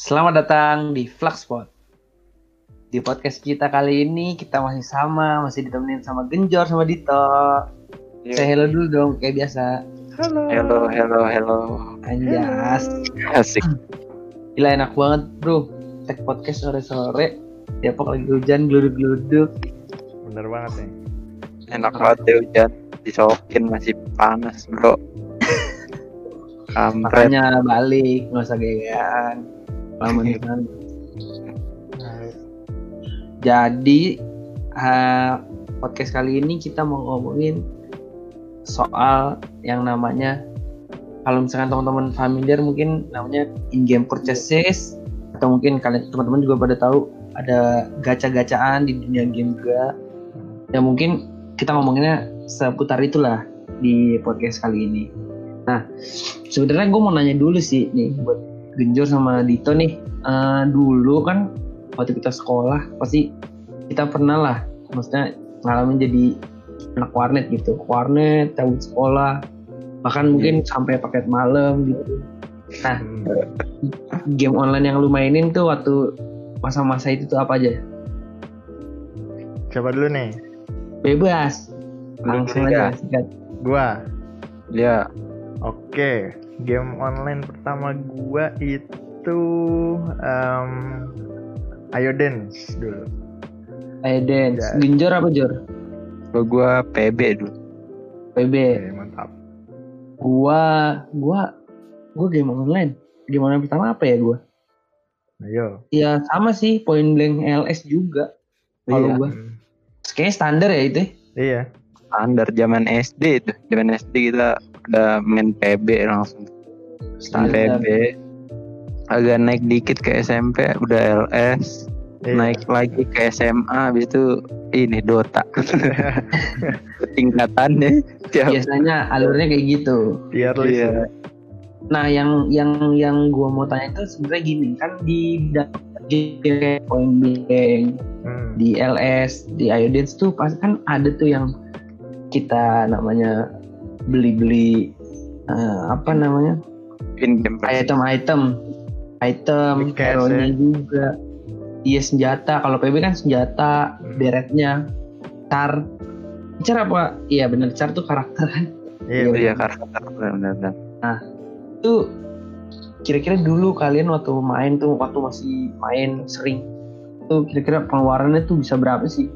Selamat datang di Fluxpot. Di podcast kita kali ini kita masih sama, masih ditemenin sama Genjor sama Dito. Iya. Saya hello dulu dong kayak biasa. Halo. Hello, hello, hello. Anjas. Asik. Gila enak banget, Bro. Tag podcast sore-sore. Depok lagi hujan, geluduk-geluduk. Bener banget nih. Enak banget ya hujan. Disokin masih panas, bro. Kampret. Makanya balik, nggak usah gayaan. Lama di sana. Jadi eh, podcast kali ini kita mau ngomongin soal yang namanya kalau misalkan teman-teman familiar mungkin namanya in-game purchases atau mungkin kalian teman-teman juga pada tahu ada gacha-gacaan di dunia game juga. Ya mungkin kita ngomonginnya seputar itulah di podcast kali ini. Nah, sebenarnya gue mau nanya dulu sih nih buat Genjor sama Dito nih. Eh, dulu kan waktu kita sekolah pasti kita pernah lah maksudnya ngalamin jadi anak warnet gitu warnet cabut sekolah bahkan mungkin sampai paket malam gitu nah Hmm. game online yang lu mainin tuh waktu masa-masa itu tuh apa aja Coba dulu nih. bebas langsung aja sikat. Gua. Ya, Oke. Game online pertama gua itu um, Ayo Dance dulu. ayo dance Ya. Genjor apa Jor kalau gua PB dulu. PB Oke, mantap. gua gua gua game online game online pertama apa ya gua Ayo. ya sama sih point blank LS juga kalau Iya. gua kayaknya standar ya itu Iya. Standar zaman SD itu. Zaman SD kita udah main PB langsung. Standar. PB. Agak naik dikit ke SMP udah LS. Iya. Naik lagi ke SMA habis itu ini Dota. Tingkatannya tiap biasanya alurnya kayak gitu. Iya. ya. nah yang yang yang gua mau tanya itu sebenarnya gini kan di blank Hmm. di LS di Iodance tuh pas kan ada tuh yang kita namanya beli-beli eh, apa namanya? Item-item item hero-nya ya. juga. Iya senjata. Kalau PB kan senjata Hmm. beretnya. Car car apa? Iya bener. Car tuh karakter. Kan Iya. Iya karakter. Benar-benar. itu kira-kira dulu kalian waktu main tuh waktu masih main sering tuh kira-kira pengeluarannya tuh bisa berapa sih?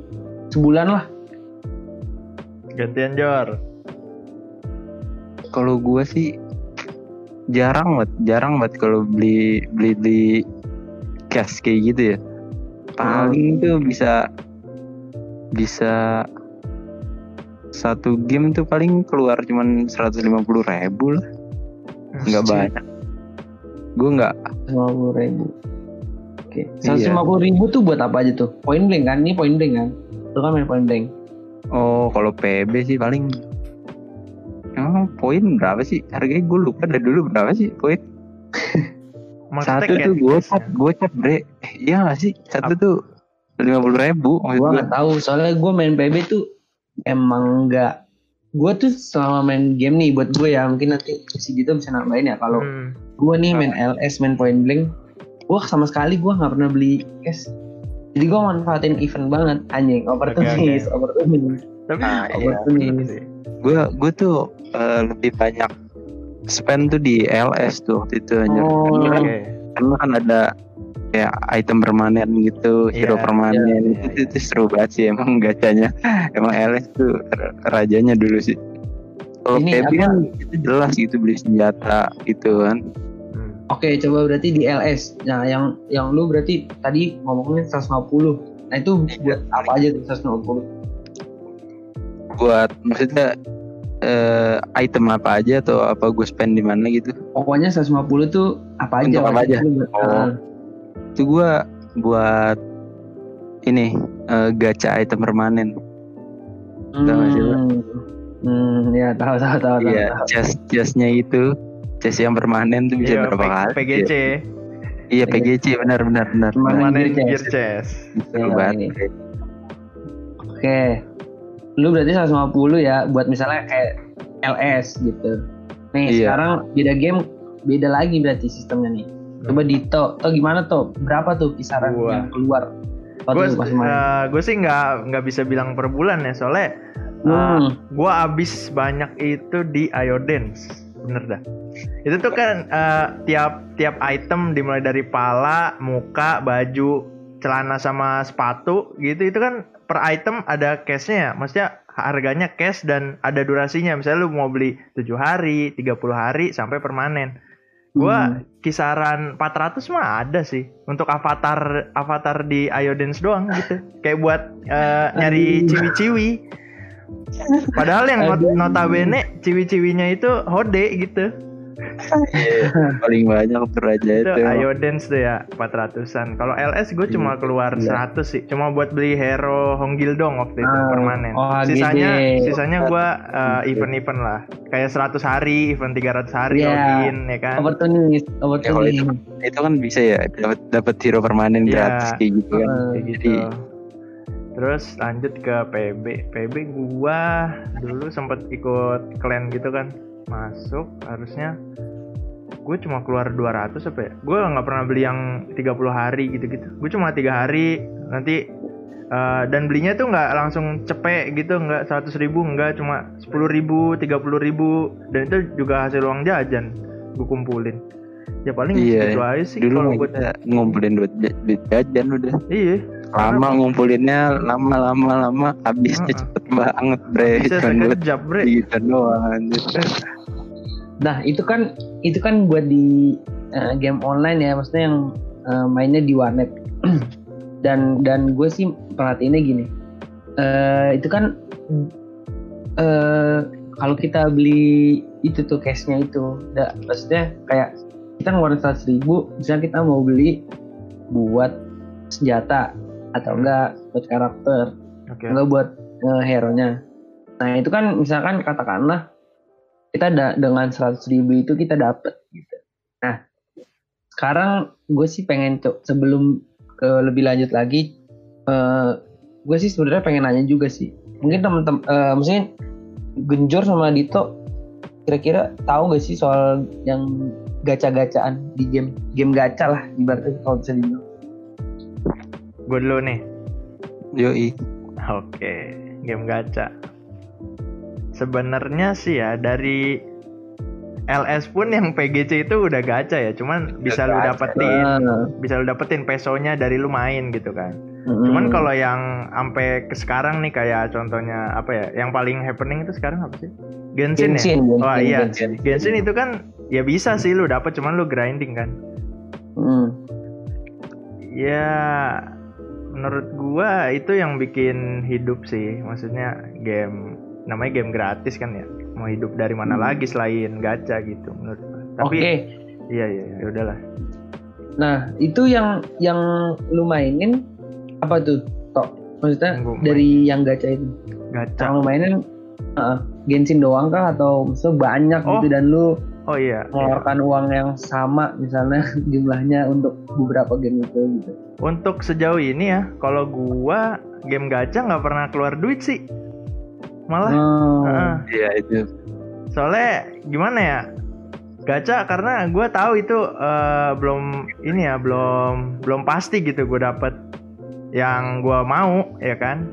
Sebulan lah Gantian Jor. Kalau gua sih jarang banget, jarang banget kalau beli beli beli cash kayak gitu ya. Paling tuh bisa bisa satu game tuh paling keluar cuman 150 ribu lah, nggak banyak. Gue nggak. lima puluh ribu. Oke Iya. seratus lima puluh ribu tuh buat apa aja tuh? Point blank kan? Ini point blank kan? Itu kan main point blank Oh, kalau PB sih paling Oh, poin berapa sih? Harganya gue lupa dari dulu berapa sih poin? Satu cash- tuh gue cap, ya? gue cap bre. Iya gak sih? Satu tuh lima puluh ribu. Gue nggak tahu soalnya gue main PB tuh emang nggak gue tuh selama main game nih buat gue ya mungkin nanti si Dito bisa nambahin ya kalau Hmm. gue nih main LS main point blank gue sama sekali gue nggak pernah beli cash jadi gue manfaatin event banget anjing opportunis opportunis Tapi Ah, iya. opportunis sih. Gue gue tuh eh, lebih banyak spend tuh di LS tuh waktu itu aja. Oh. Karena, kan, Oke. karena kan ada kayak item permanen gitu, hero Iya, permanen. iya, iya, itu, itu seru banget sih emang gacanya. emang LS tuh rajanya dulu sih. Kalau apa? kan itu jelas gitu beli senjata gitu kan. Hmm. oke coba berarti di LS nah yang yang lu berarti tadi ngomongin 150 nah itu buat apa aja tuh 150 buat maksudnya eh, item apa aja atau apa gue spend di mana gitu pokoknya 150 tuh apa aja Untuk apa aja? Oh. ah, itu gue buat ini eh, gacha item permanen Tahu sih, Pak? hmm, hmm, ya tahu tahu tahu tahu, iya tahu. chest chestnya itu chest yang permanen tuh bisa Iya, berapa kali PGC. iya PGC benar benar benar Permanen gear chest. banget ini. oke lu berarti 150 ya buat misalnya kayak LS gitu nih Iya. sekarang beda game beda lagi berarti sistemnya nih Coba Dito, to gimana tuh? Berapa tuh kisaran Gua. yang keluar? gue main. gue sih nggak nggak bisa bilang per bulan ya soalnya Hmm. gue abis banyak itu di Iodance bener dah. Itu tuh kan eh, tiap tiap item dimulai dari pala muka baju celana sama sepatu gitu. Itu kan per item ada cashnya ya. Maksudnya harganya cash dan ada durasinya. Misalnya lu mau beli 7 hari 30 hari sampai permanen. Gua Hmm. kisaran 400 mah ada sih. Untuk avatar avatar di Iodance doang gitu. Kayak buat eh, nyari ciwi-ciwi padahal yang not- Aduh. notabene ciwi-ciwinya itu hode gitu Iya, paling banyak tuh aja itu itu. Iodance tuh ya 400an kalau LS gue cuma Iya. keluar Iya. 100 sih cuma buat beli hero Honggil dong waktu itu Ah, permanen oh, sisanya gede. sisanya gue event-event lah kayak 100 hari event 300 hari Iya. login ya kan Opportunist, Ya, kalau opportunist. itu, itu kan bisa ya dapat dapat hero permanen Iya. gratis kayak gitu kan. Heeh. kayak gitu. Terus lanjut ke PB. PB gua dulu sempet ikut clan gitu kan. Masuk harusnya gue cuma keluar 200 apa ya? Gue nggak pernah beli yang 30 hari gitu-gitu. Gue cuma tiga hari nanti eh, dan belinya tuh nggak langsung cepet gitu, nggak 100 ribu, nggak cuma 10 ribu, 30 ribu, dan itu juga hasil uang jajan gue kumpulin. Ya paling Iya, gitu aja sih dulu gue. kita ngumpulin duit, duit jajan udah. Iya, Lama ngumpulinnya lama lama lama habisnya Heeh. cepet banget bre. Cuman buat bre. gitu doang anjir. Nah itu kan itu kan buat di eh, game online ya, maksudnya yang eh, mainnya di warnet. dan dan gue sih perhatiinnya gini, eh itu kan eh kalau kita beli itu tuh cashnya itu, da, maksudnya kayak kita ngeluarin seratus ribu, misalnya kita mau beli buat senjata atau enggak buat karakter Oke. enggak buat eh, hero-nya. Nah itu kan misalkan katakanlah kita da- dengan 100 ribu itu kita dapet gitu. Nah sekarang gue sih pengen co- sebelum ke lebih lanjut lagi, eh gue sih sebenarnya pengen nanya juga sih. Mungkin temen-temen, eh, maksudnya Genjor sama Dito kira-kira tahu gak sih soal yang gacha-gacaan di game game gacha lah ibaratnya kalau bisa dibilang. Gue dulu nih. Yoi. Oke, game gacha. Sebenarnya sih ya dari LS pun yang PGC itu udah gacha ya, cuman bisa lu gacha. dapetin, Ah, bisa lu dapetin pesonya dari lu main gitu kan. Mm-mm. Cuman kalau yang sampai ke sekarang nih kayak contohnya apa ya, yang paling happening itu sekarang apa sih? Genshin, Genshin, ya? Genshin, Wah iya, Genshin. Genshin itu kan ya bisa sih lu dapet, cuman lu grinding kan. Mm. Ya menurut gua itu yang bikin hidup sih. Maksudnya game namanya game gratis kan ya. Mau hidup dari mana Hmm. lagi selain gacha gitu menurut gua. Oke. Tapi iya iya ya udahlah. Nah, itu yang yang lu mainin apa tuh? Tok. Maksudnya gua dari yang gacha itu. Gacha. Yang lu mainin uh, Genshin doang kah atau maksudnya banyak Oh. gitu dan lu Oh iya. iya. mengeluarkan uang yang sama misalnya jumlahnya untuk beberapa game itu gitu. Untuk sejauh ini ya, kalau gua game gacha nggak pernah keluar duit sih. Malah Oh. heeh. Iya itu. soalnya gimana ya gacha karena gue tahu itu eh, belum ini ya belum belum pasti gitu gue dapet yang gue mau ya kan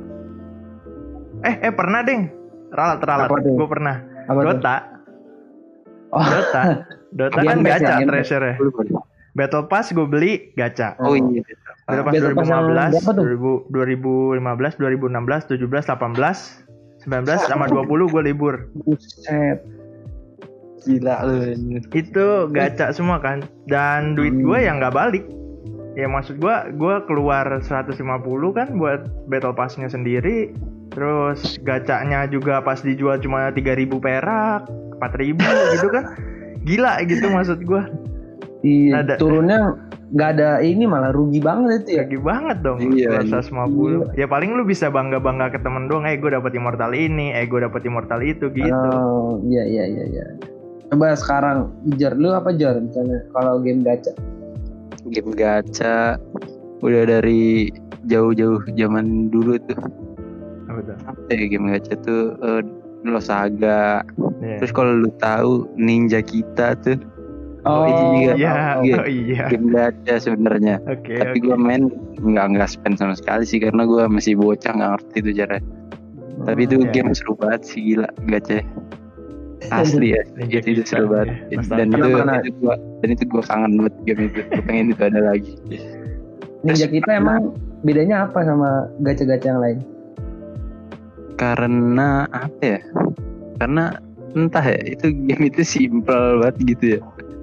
eh eh pernah ding ralat ralat gue pernah Apa? Dota Oh. Dota Dota kan ya, gacha Pass. treasure ya Battle Pass gue beli gacha Oh iya. Battle Pass Battle Pass yang 2015 berapa tuh? 2000 2015 2016 17 18 19 sama 20 gue libur Buset. Gila lu. itu gacha semua kan dan duit Hmm. gue yang nggak balik ya maksud gue gue keluar 150 kan buat battle passnya sendiri terus gacanya juga pas dijual cuma 3000 perak 4000 gitu kan gila gitu maksud gue Iya, Ada. turunnya nggak ada ini malah rugi banget itu ya. lagi banget dong Iya, keluar iya. 150 ya paling lu bisa bangga bangga ke temen doang eh gue dapet immortal ini eh gue dapet immortal itu gitu Oh, iya iya iya iya. Coba sekarang Jar lu apa Jar misalnya kalau game gacha? Game gacha udah dari jauh-jauh zaman dulu tuh. Apa tuh? Ya game gacha tuh eh, Losaga. Iya. Terus kalau lu tahu Ninja kita tuh Oh, juga Iya, Iya. oh iya. game gacha sebenarnya. Oke, Tapi oke. gue main nggak nggak spend sama sekali sih karena gue masih bocah nggak ngerti itu cara. Tapi itu Oke. game seru banget sih gila gacha. Asli ya, Ninja itu, seru banget. ya, Dan itu, gua, dan itu gue kangen banget game itu. Gue pengen itu ada lagi. Ninja kita emang bedanya apa sama gacha-gacha yang lain? Karena apa ya? Karena entah ya, itu game itu simple banget gitu ya.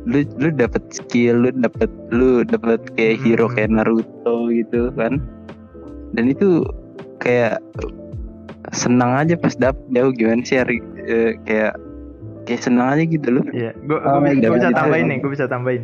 Lu lu dapat skill, lu dapat lu dapat kayak hero Hmm. kayak Naruto gitu kan. Dan itu kayak senang aja pas dapet jauh gimana sih hari eh, kayak kayak senang aja gitu loh. Iya, gue Oh, bisa, iya, bisa iya. tambahin nih, gue bisa tambahin.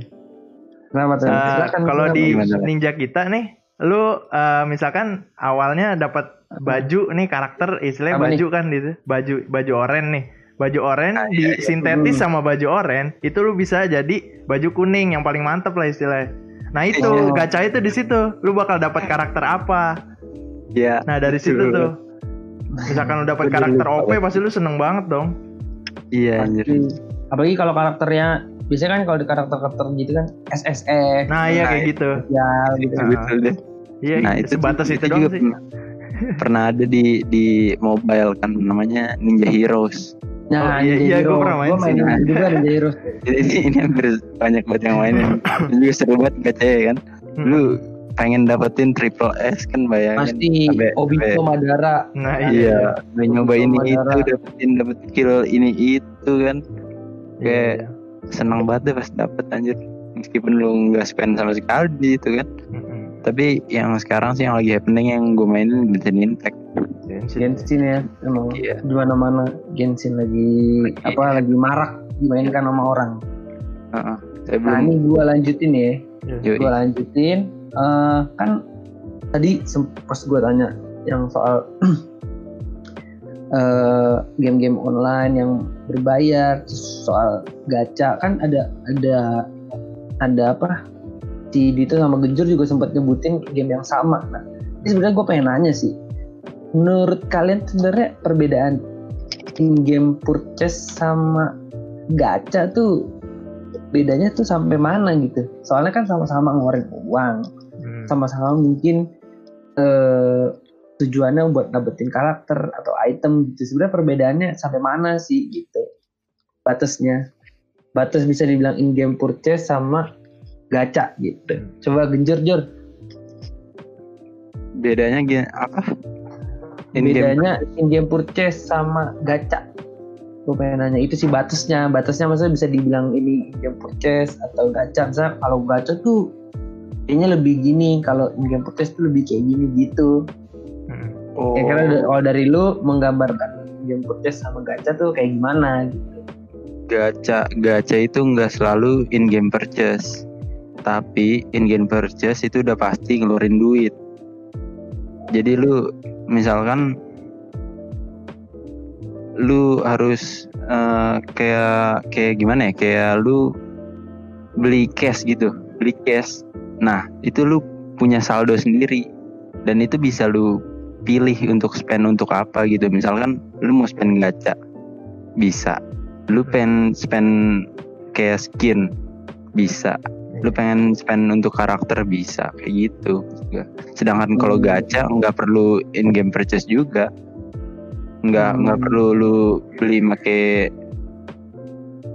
Kenapa tuh? Eh, Silakan, kalau silakan. di Gimana? ninja kita nih, lu eh, misalkan awalnya dapat baju nih karakter istilahnya Apa baju kan gitu, baju baju oranye nih. Baju oranye Ah, di iya, iya. sintetis Hmm. sama baju oranye itu lu bisa jadi baju kuning yang paling mantep lah istilahnya. Nah itu Oh. gacha itu di situ, lu bakal dapat karakter apa. Ya. Nah dari situ tuh, misalkan lu dapat karakter OP pasti lu seneng banget dong. Iya anjir. Apalagi kalau karakternya biasanya kan kalau di karakter-karakter gitu kan SSX, Nah iya Nah, kayak gitu. ya gitu. Nah, Betul deh. Iya, Nah, itu sebatas itu, juga doang sih. Pernah, pernah ada di di mobile kan namanya Ninja Heroes. Nah, Oh, iya, Ninja iya, gua Hero. pernah main Gua main sih. juga Ninja Heroes. Jadi ini, ini hampir banyak banget yang mainin. Dan juga seru banget gacha ya kan. Hmm. Lu pengen dapetin triple S kan bayangin. Pasti Sampai- Obito sampai- Madara. Nah iya. Iya, udah nyoba ini Madara. itu dapetin dapet kill ini itu kan. Kayak Iya. senang banget deh pas dapet anjir. Meskipun lu nggak spend sama sekali di itu kan. Mm-mm. Tapi yang sekarang sih yang lagi happening yang gue mainin Genshin Impact. Genshin. Genshin ya, emang Iya. di mana-mana Genshin lagi Lagi- apa lagi marak dimainkan sama orang. Heeh. Saya Nah, belum ini gua lanjutin ya. Yoi. Gua lanjutin eh, kan tadi pas gua tanya yang soal eh, game-game online yang berbayar, soal gacha kan ada ada ada apa? Si Dito sama Genjur juga sempat nyebutin game yang sama. Nah, ini sebenarnya gue pengen nanya sih, menurut kalian sebenarnya perbedaan in-game purchase sama gacha tuh bedanya tuh sampai mana gitu? Soalnya kan sama-sama ngeluarin uang. Sama-sama mungkin eh, tujuannya buat dapetin karakter atau item gitu. Sebenarnya perbedaannya sampai mana sih gitu? Batasnya. Batas bisa dibilang in-game purchase sama gacha gitu. Coba genjor jor. bedanya gini apa? In-game Bedanya in-game purchase sama gacha. Gue pengen nanya itu sih batasnya. Batasnya maksudnya bisa dibilang ini in-game purchase atau gacha. Misalnya kalau gacha tuh kayaknya lebih gini. Kalau in-game purchase tuh lebih kayak gini gitu. Oh, Ya karena kalau dari lu menggambarkan game purchase sama gacha tuh kayak gimana gitu. gacha gacha itu nggak selalu in game purchase tapi in game purchase itu udah pasti ngeluarin duit jadi lu misalkan lu harus eh, kayak kayak gimana ya kayak lu beli cash gitu beli cash nah itu lu punya saldo sendiri. Dan itu bisa lu pilih untuk spend untuk apa gitu. Misalkan lu mau spend gacha. Bisa. Lu pengen spend kayak skin. Bisa. Lu pengen spend untuk karakter. Bisa. Kayak gitu. Sedangkan kalau Hmm. gacha nggak perlu in game purchase juga. Nggak Hmm. nggak perlu lu beli make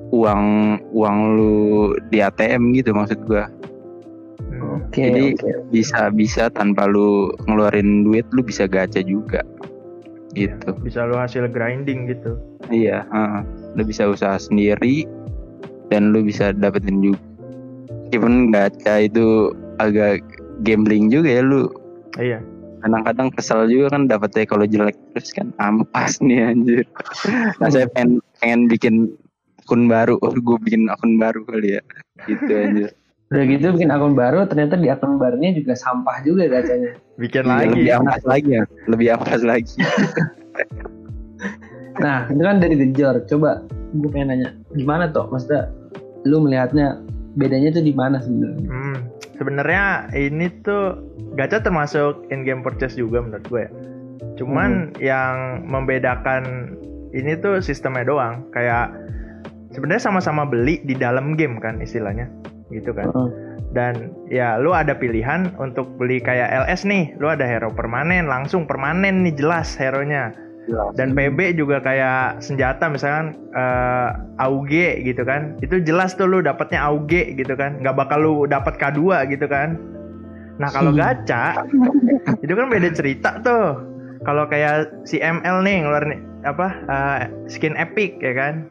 uang uang lu di ATM gitu maksud gua Oke, Jadi oke. bisa bisa tanpa lu ngeluarin duit lu bisa gacha juga gitu Bisa lu hasil grinding gitu. Iya, heeh. lu bisa usaha sendiri dan lu bisa dapetin juga. Meskipun gacha itu agak gambling juga ya lu. Iya. Kadang-kadang kesel juga kan dapetnya kalau jelek terus kan ampas nih anjir. Nah saya pengen pengen bikin akun baru, oh gue bikin akun baru kali ya. Gitu anjir. Udah gitu bikin akun baru, ternyata di akun barunya juga sampah juga gacanya. Bikin lagi. lebih ampas lagi ya, lebih ampas lagi. Nah, itu kan dari gejor. Coba gue pengen nanya, gimana toh? Maksudnya lu melihatnya bedanya tuh di mana sebenarnya? Hmm, sebenarnya ini tuh gacha termasuk in game purchase juga menurut gue. ya. Cuman yang membedakan ini tuh sistemnya doang. Kayak sebenarnya sama-sama beli di dalam game kan istilahnya gitu kan. Dan ya lu ada pilihan untuk beli kayak LS nih. Lu ada hero permanen langsung permanen nih jelas hero-nya. Dan PB juga kayak senjata misalkan eh, AUG gitu kan. Itu jelas tuh lu dapatnya AUG gitu kan. Nggak bakal lu dapat K2 gitu kan. Nah kalau Hmm. gacha itu kan beda cerita tuh. Kalau kayak si ML nih ngeluarin apa eh, skin epic ya kan.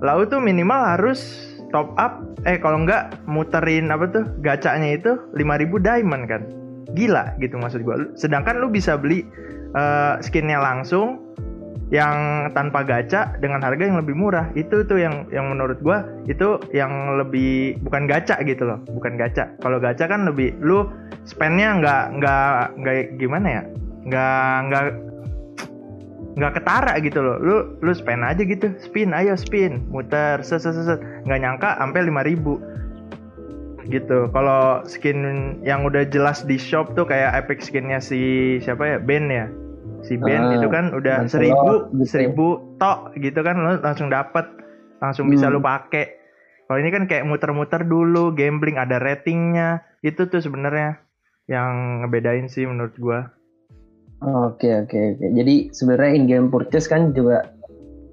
Lalu tuh minimal harus top up eh kalau nggak muterin apa tuh gacanya itu 5000 diamond kan. Gila gitu maksud Lu- sedangkan lu bisa beli eh, skinnya langsung yang tanpa gacha dengan harga yang lebih murah. Itu tuh yang yang menurut gua itu yang lebih bukan gacha gitu loh bukan gacha. Kalau gacha kan lebih lu spendnya nggak nggak nggak gimana ya? Nggak nggak nggak ketara gitu loh. Lu lu spend aja gitu. Spin ayo spin. Muter set set set, nggak nyangka sampai 5000 gitu. Kalau skin yang udah jelas di shop tuh kayak epic skinnya si siapa ya? Ben ya? Si Ben Ah, itu kan udah seribu gitu. seribu tok gitu kan. Lu langsung dapet. Langsung bisa Hmm. lu pakai kalau ini kan kayak muter-muter dulu gambling ada ratingnya. Itu tuh sebenarnya yang ngebedain sih menurut gua Oke oke oke. Jadi sebenarnya in game purchase kan juga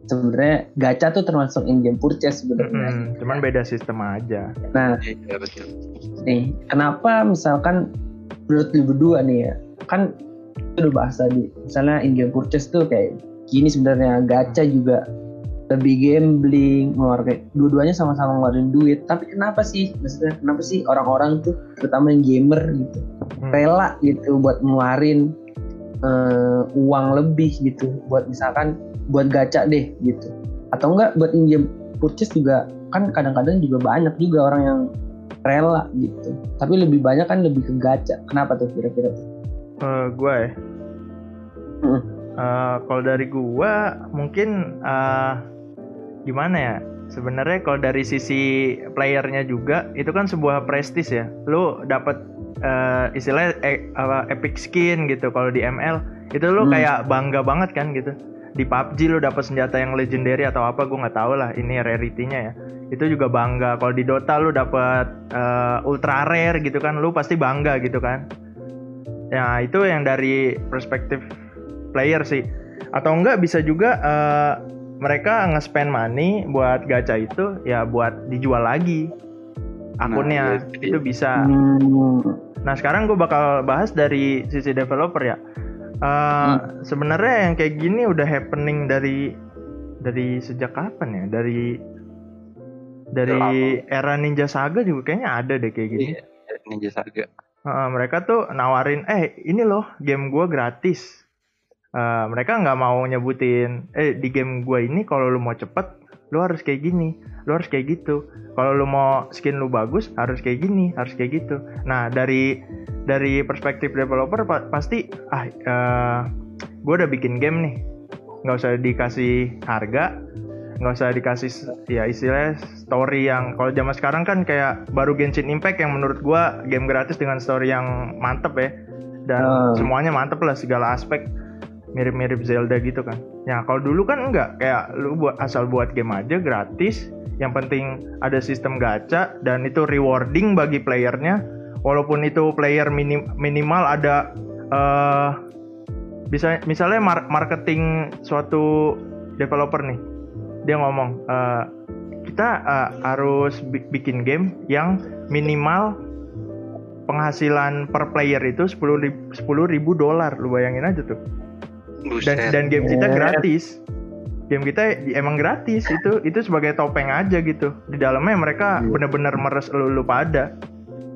sebenarnya gacha tuh termasuk in game purchase sebenarnya. Mm-mm, cuman beda sistem aja Nah Iya betul. nih kenapa misalkan menurut lu berdua nih ya kan itu udah bahas tadi misalnya in game purchase tuh kayak gini sebenarnya gacha juga lebih gambling ngeluarin dua-duanya sama-sama ngeluarin duit tapi kenapa sih maksudnya kenapa sih orang-orang tuh terutama yang gamer gitu Hmm. rela gitu buat ngeluarin eh, uang lebih gitu. Buat misalkan buat gacha deh gitu. Atau enggak buat in game purchase juga kan kadang-kadang juga banyak juga orang yang rela gitu. Tapi lebih banyak kan lebih ke gacha. Kenapa tuh kira-kira? Tuh Eh, gua ya. Eh, kalau dari gua mungkin eh, gimana ya? Sebenarnya kalau dari sisi playernya juga itu kan sebuah prestis ya. Lu dapat eh, istilahnya e- apa, epic skin gitu kalau di ML itu lu Hmm. kayak bangga banget kan gitu. Di PUBG lu dapat senjata yang legendary atau apa gua nggak tahu lah ini rarity-nya ya. Itu juga bangga. Kalau di Dota lu dapat eh, ultra rare gitu kan, lu pasti bangga gitu kan. Ya itu yang dari perspektif player sih. Atau enggak bisa juga eh, mereka nge-spend money buat gacha itu ya buat dijual lagi akunnya Nah, iya, itu bisa. Hmm, Nah sekarang gue bakal bahas dari sisi developer ya. Eh, Sebenarnya yang kayak gini udah happening dari dari sejak kapan ya? Dari dari era Ninja Saga juga kayaknya ada deh kayak gini. Iya, Ninja Saga. Heeh, mereka tuh nawarin, eh ini loh game gua gratis. Eh, mereka nggak mau nyebutin, eh di game gua ini kalau lu mau cepet, lu harus kayak gini, lu harus kayak gitu. Kalau lu mau skin lu bagus, harus kayak gini, harus kayak gitu. Nah dari dari perspektif developer pa- pasti, ah eh, gua udah bikin game nih, nggak usah dikasih harga, nggak usah dikasih ya istilahnya story yang kalau zaman sekarang kan kayak baru Genshin Impact yang menurut gua game gratis dengan story yang mantep ya dan Hmm. semuanya mantep lah segala aspek mirip-mirip Zelda gitu kan. Ya kalau dulu kan enggak. Kayak lu buat asal buat game aja gratis, yang penting ada sistem gacha dan itu rewarding bagi playernya. Walaupun itu player minim- minimal ada eh bisa misalnya mar- marketing suatu developer nih, dia ngomong eh, kita eh, harus bi- bikin game yang minimal penghasilan per player itu 10 ribu, dolar. Lu bayangin aja tuh Buset. dan game kita gratis. Game kita emang gratis. Itu itu sebagai topeng aja gitu. Di dalamnya mereka Iya. bener-bener meres lu, lu pada.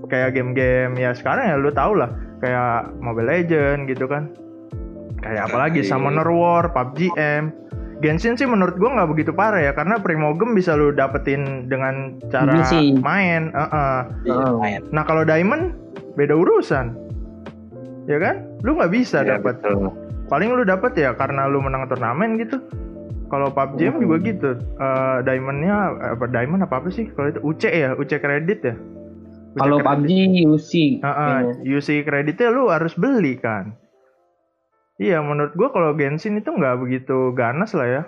Kayak game-game ya sekarang ya lu tau lah. Kayak Mobile Legend gitu kan. Kayak apalagi Iya. Summoner War PUBG M. Genshin sih menurut gua nggak begitu parah ya. Karena Primogem bisa lu dapetin dengan cara Iya main. Heeh. Iya, Oh. lumayan. nah kalau Diamond beda urusan. Ya kan? Lu nggak bisa Iya, dapat betul. Paling lu dapat ya karena lu menang turnamen gitu. Kalau PUBG Hmm. juga gitu. Eh, diamondnya apa diamond apa apa sih? Kalau itu UC ya UC kredit ya? Kalau. PUBG UC Heeh, kayaknya. UC kreditnya lu harus beli kan? Iya menurut gua kalau Genshin itu nggak begitu ganas lah ya.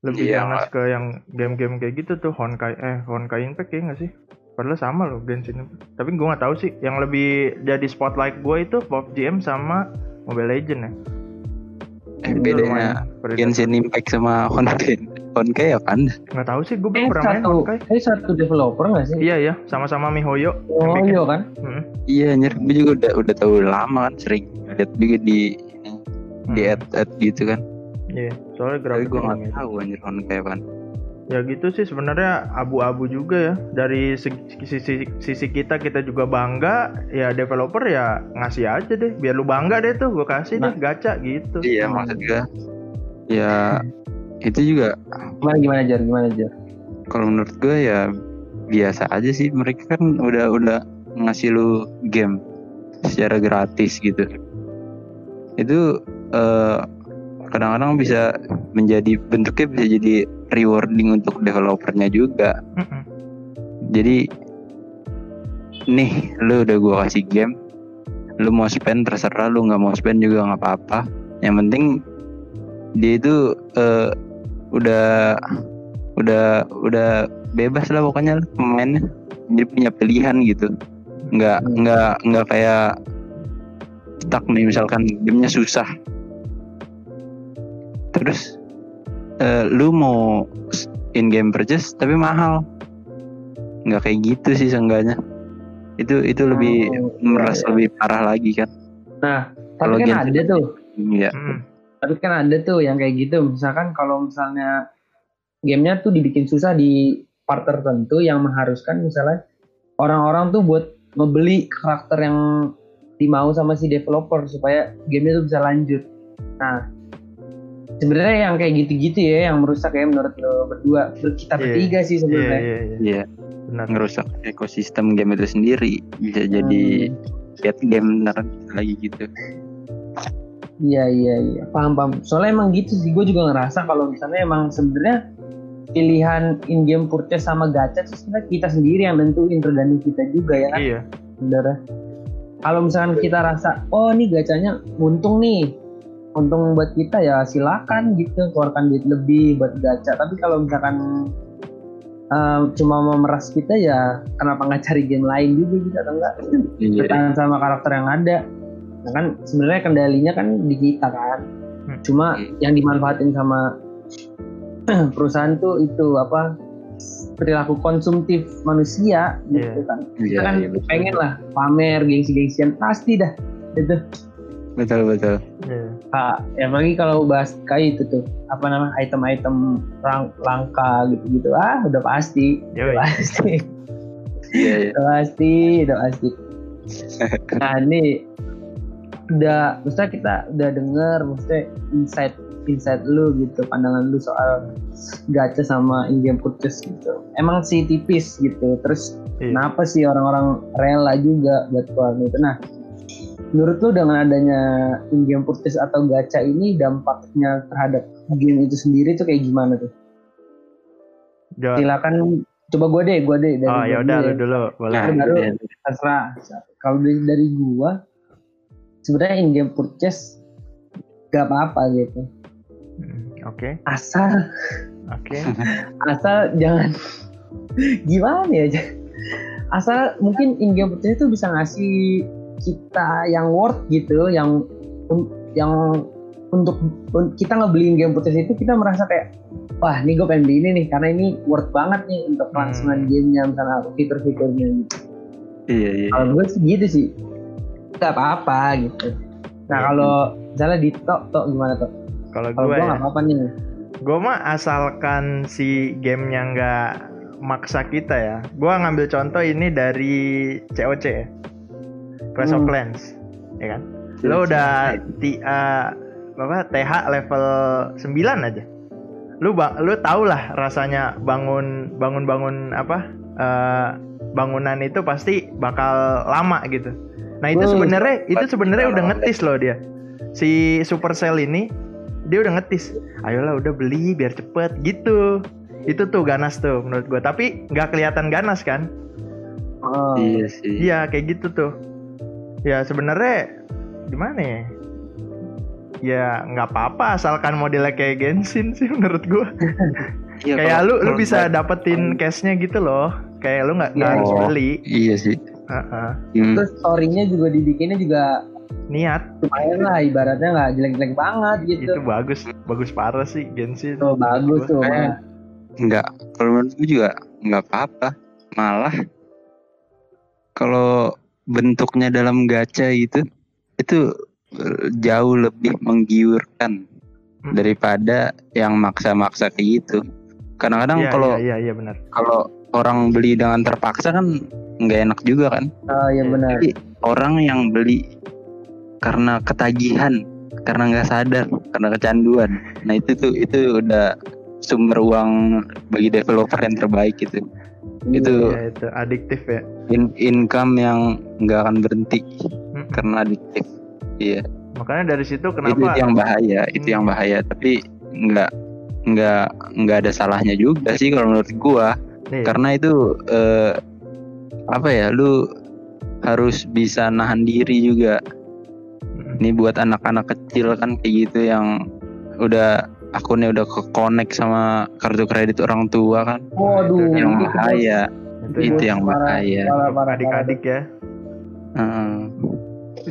Lebih Iya, ganas ke yang game-game kayak gitu tuh Honkai eh Honkai Impact ya nggak sih? Padahal sama loh Genshin Impact. Tapi gue nggak tahu sih yang lebih jadi spotlight gue itu PUBG M sama Mobile Legend ya Eh, Itu bedanya. Genshin Impact sama Honkai. Honkai apaan? nggak tahu sih gue Eh, belum pernah main Honkai eh, satu developer nggak sih? iya ya sama-sama MiHoYo Oh yang bikin. iya kan? Mm-mm. Iya, anjir gue juga udah udah tahu lama kan sering lihat juga di di Hmm. ad ad gitu kan. iya soalnya Tapi grafik gue nggak gitu. tahu anjir Honkai apaan. Ya gitu sih sebenarnya abu-abu juga ya. Dari sisi sisi kita kita juga bangga. Ya developer ya ngasih aja deh. Biar lu bangga deh tuh gue kasih deh gacha gitu. Iya, maksud gue ya itu juga. Gimana gimana jar? Gimana jar? kalau menurut gue ya biasa aja sih. Mereka kan udah udah ngasih lu game secara gratis gitu. Itu eh, kadang-kadang bisa menjadi bentuknya bisa jadi rewarding untuk developernya juga. Mm-mm. jadi nih lu udah gua kasih game lu mau spend terserah lu nggak mau spend juga nggak apa-apa. Yang penting dia itu eh, udah udah udah bebas lah pokoknya lu pemainnya. Jadi punya pilihan gitu. Nggak nggak nggak kayak stuck nih misalkan gamenya susah. Terus eh, lu mau in game purchase tapi mahal nggak kayak gitu sih seenggaknya itu itu lebih Oh, meras iya, iya. lebih parah lagi kan Nah, Kalau tapi kan ada tuh. ya Mm. Tapi kan ada tuh yang kayak gitu. Misalkan kalau misalnya gamenya tuh dibikin susah di part tertentu yang mengharuskan misalnya orang-orang tuh buat ngebeli karakter yang dimau sama si developer supaya gamenya tuh bisa lanjut. Nah, sebenarnya yang kayak gitu-gitu ya yang merusak ya menurut lo berdua, kita Iya. bertiga sih iya sebenarnya. iya iya. Ya benar. Ngerusak ekosistem game itu sendiri. Bisa jadi Hmm. bad game ntar lagi gitu. Iya iya iya. Paham paham. Soalnya emang gitu sih. Gue juga ngerasa kalau misalnya emang sebenarnya pilihan in game purchase sama gacha itu sebenarnya kita sendiri yang nentuin tergantung kita juga ya. Kan iya. Saudara. Kalau misalkan kita rasa oh ini gacanya untung nih untung buat kita ya silakan gitu keluarkan duit lebih buat gacha. Tapi kalau misalkan eh, cuma mau meras kita ya kenapa nggak cari game lain juga gitu atau enggak iya. Bertahan sama karakter yang ada. Nah kan sebenarnya kendalinya kan di kita kan. Hmm. cuma yang dimanfaatin sama perusahaan tuh itu apa perilaku konsumtif manusia gitu Iya. kan. Kita iya kan iya, betul. pengen lah pamer gengsi-gengsian pasti dah itu betul betul. Iya ah, ya apalagi kalau bahas kayak itu tuh apa nama item-item langka gitu-gitu ah udah pasti Yoi. udah pasti. Iya iya. Udah pasti udah pasti. Nah ini udah maksudnya kita udah denger maksudnya insight insight lu gitu pandangan lu soal gacha sama in game purchase gitu. Emang sih tipis gitu terus Iya. kenapa sih orang-orang rela juga buat keluarin itu? Nah menurut lu dengan adanya in game purchase atau gacha ini dampaknya terhadap game itu sendiri tuh kayak gimana tuh? Jo- silakan coba gue deh gue deh dari oh ya udah dulu lu dulu boleh. Nah baru- iya. terserah. Kalau dari, dari gua sebenarnya in game purchase gak apa-apa gitu. Hmm, oke. Asal oke. asal jangan gimana ya? Asal mungkin in game purchase itu bisa ngasih kita yang worth gitu yang yang untuk un- kita ngebeliin game purchase itu kita merasa kayak wah ini gue pengen beli ini nih karena ini worth banget nih untuk kelangsungan Hmm. gamenya misalnya fitur-fiturnya. Gitu iya iya. kalau gue sih gitu sih. Nggak apa-apa gitu. Nah Iya. kalau misalnya di tok tok gimana tok? Kalau gue gue ya apa-apa nih gue mah asalkan si gamenya nggak maksa kita ya. Gue ngambil contoh ini dari COC ya Clash of Hmm. Clans ya kan? Lo udah ti, eh, apa TH level 9 aja? Lu bang lu tau lah rasanya bangun bangun bangun apa eh, bangunan itu pasti bakal lama gitu. Nah itu Hmm, sebenarnya itu sebenarnya udah ngetis loh dia. Si Supercell ini dia udah ngetis. Ayolah udah beli biar cepet gitu. Itu tuh ganas tuh menurut gua. Tapi nggak kelihatan ganas kan? Oh, iya sih. Iya kayak gitu tuh. Ya sebenarnya gimana ya? ya nggak apa-apa asalkan modelnya kayak Genshin sih menurut gua. Iya, kayak kalau- lu lu bisa nggak- dapetin cashnya gitu loh. Kayak lu nggak nggak Iya. harus Oh, beli. Iya sih. Heeh. Hmm. Terus story-nya juga dibikinnya juga Niat lumayan lah ibaratnya nggak jelek-jelek banget gitu. itu bagus bagus parah sih Genshin. Tuh bagus tuh. Eh, Enggak, kalau menurut gue juga nggak apa-apa. Malah kalau bentuknya dalam gacha itu itu eh, jauh lebih menggiurkan Hmm. daripada yang maksa-maksa kayak gitu. Kadang-kadang Iya, kalau iya, iya, iya benar. kalau orang beli dengan terpaksa kan nggak enak juga kan. Oh iya benar. Tapi orang yang beli karena ketagihan, karena nggak sadar, karena kecanduan. Nah itu tuh itu udah sumber uang bagi developer yang terbaik itu. Itu Iya, itu adiktif ya. in- income yang nggak akan berhenti Hmm. karena adiktif. Iya, Makanya dari situ itu, kenapa itu yang bahaya, itu Hmm. yang bahaya. Tapi nggak nggak nggak ada salahnya juga sih kalau menurut gua. nih, karena itu eh, apa ya lu harus bisa nahan diri juga ini buat anak-anak kecil kan kayak gitu yang udah akunnya udah ke connect sama kartu kredit orang tua kan Waduh, yang bahaya itu, itu ya, yang bahaya parah, parah, adik-adik ya. Heeh.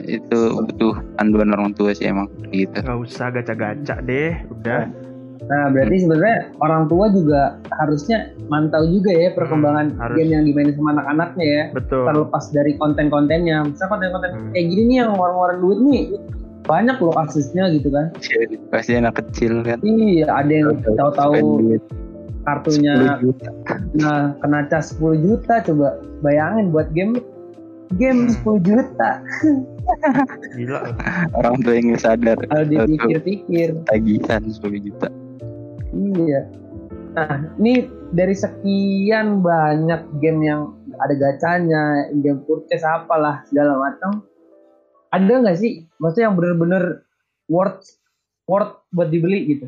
itu butuh panduan orang tua sih emang gitu Gak usah gaca-gaca deh, udah. Nah, berarti sebenarnya orang tua juga harusnya mantau juga ya perkembangan Hmm, harus. game yang dimainin sama anak-anaknya ya. Betul. Terlepas dari konten-kontennya. Misal konten-konten Hmm. kayak gini nih yang ngeluarin duit nih banyak loh kasusnya gitu kan. pasti anak kecil kan Iya, ada yang tahu-tahu kartunya 10 juta. nah, kena cas 10 juta coba bayangin buat game game Hmm. 10 juta Gila. orang tua yang nggak sadar kalau dipikir-pikir tagihan 10 juta Iya. Nah, ini dari sekian banyak game yang ada gacanya, game purchase apalah segala macam. Ada nggak sih, maksudnya yang bener-bener worth worth buat dibeli gitu?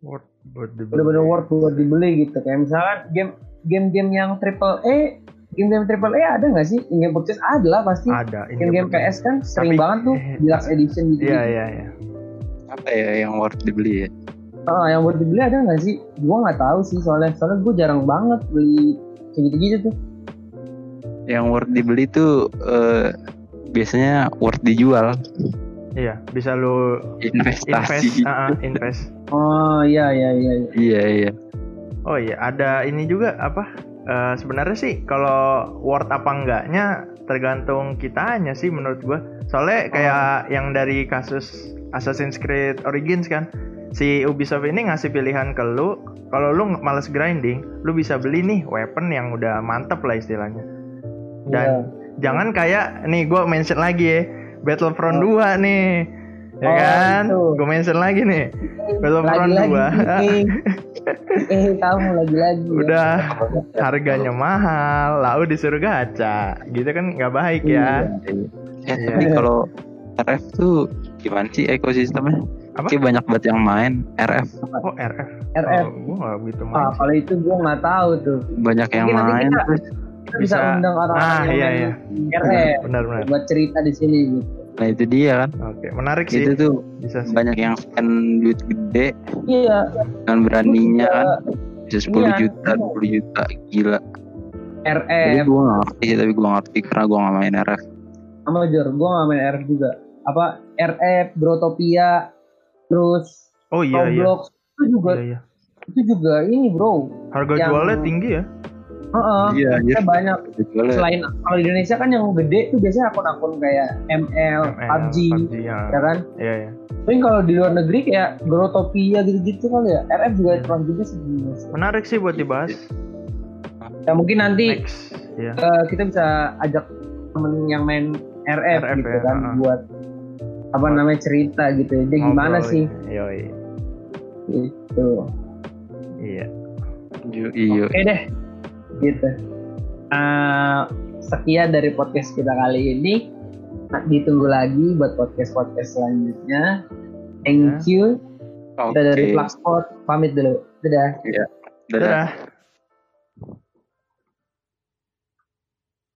Word, word dibeli. Bener-bener worth buat dibeli gitu. Kayak misalkan game game-game yang triple E, game-game triple E ada nggak sih? Game purchase ada lah pasti. Ada. Game-game. PS kan sering Tapi- banget tuh eh, deluxe edition gitu. Iya, iya, iya. apa ya yang worth dibeli ya Ah, yang buat dibeli ada nggak sih? Gua nggak tahu sih soalnya soalnya gue jarang banget beli kayak gitu-gitu tuh. yang worth dibeli tuh eh, biasanya worth dijual Iya, bisa lu invest, investasi ah, ah, invest. Oh iya iya iya. iya. iya iya Oh iya, ada ini juga apa? Eh, sebenarnya sih kalau worth apa enggaknya tergantung kitanya sih menurut gua. Soalnya kayak yang dari kasus Assassin's Creed Origins kan, si Ubisoft ini ngasih pilihan ke lu. Kalau lu males grinding, lu bisa beli nih weapon yang udah mantep lah istilahnya. Dan Iya. Jangan kayak nih gua mention lagi ya, Battlefront 2 nih. Ya Oh, kan? Gue mention lagi nih. Battlefront Lagi-lagi 2. eh, kamu lagi-lagi. ya. udah harganya mahal lalu disuruh gacha gitu kan nggak baik ya ya Iya. tapi kalau RF tuh gimana sih ekosistemnya Apa? Kayak banyak banget yang main RF oh RF RF. oh, gue nggak begitu Ah, main kalau itu gue nggak tahu tuh. banyak yang Mungkin nanti main kita- terus Kita bisa, Bisa. undang orang-orang Ah, yang iya, iya. RF benar benar buat cerita di sini gitu. nah itu dia kan oke menarik sih itu tuh bisa sih banyak yang spend duit gede Iya. dengan beraninya kan bisa 10 Iya. juta 20 juta gila RF gue gak ngerti sih tapi gue gak ngerti karena gue gak main RF sama Jor, gue nggak main RF juga. Apa RF, Brotopia, terus oh iya iya Roblox itu juga iya, iya. itu juga ini bro. harga Yang- jualnya tinggi ya Heeh. Iya. Kita banyak Jualnya selain kalau di Indonesia kan yang gede tuh biasanya akun-akun kayak ML, ML, PUBG, ya. ya kan. iya iya Tapi kalau di luar negeri kayak Grotopia gitu-gitu kali ya. RF juga Hmm. terang juga sih. Menarik sih buat dibahas Ya mungkin nanti next ya eh, kita bisa ajak temen yang main RF, RF gitu ya, kan heeh. buat apa namanya cerita gitu. Dia gimana Ngobrol, sih iya iya gitu. iya iya Oke deh. Gitu. Eh, sekian dari podcast kita kali ini. Nah, ditunggu lagi buat podcast-podcast selanjutnya. Thank you. oke Kita dari Flagspot pamit dulu. Dadah. dadah dadah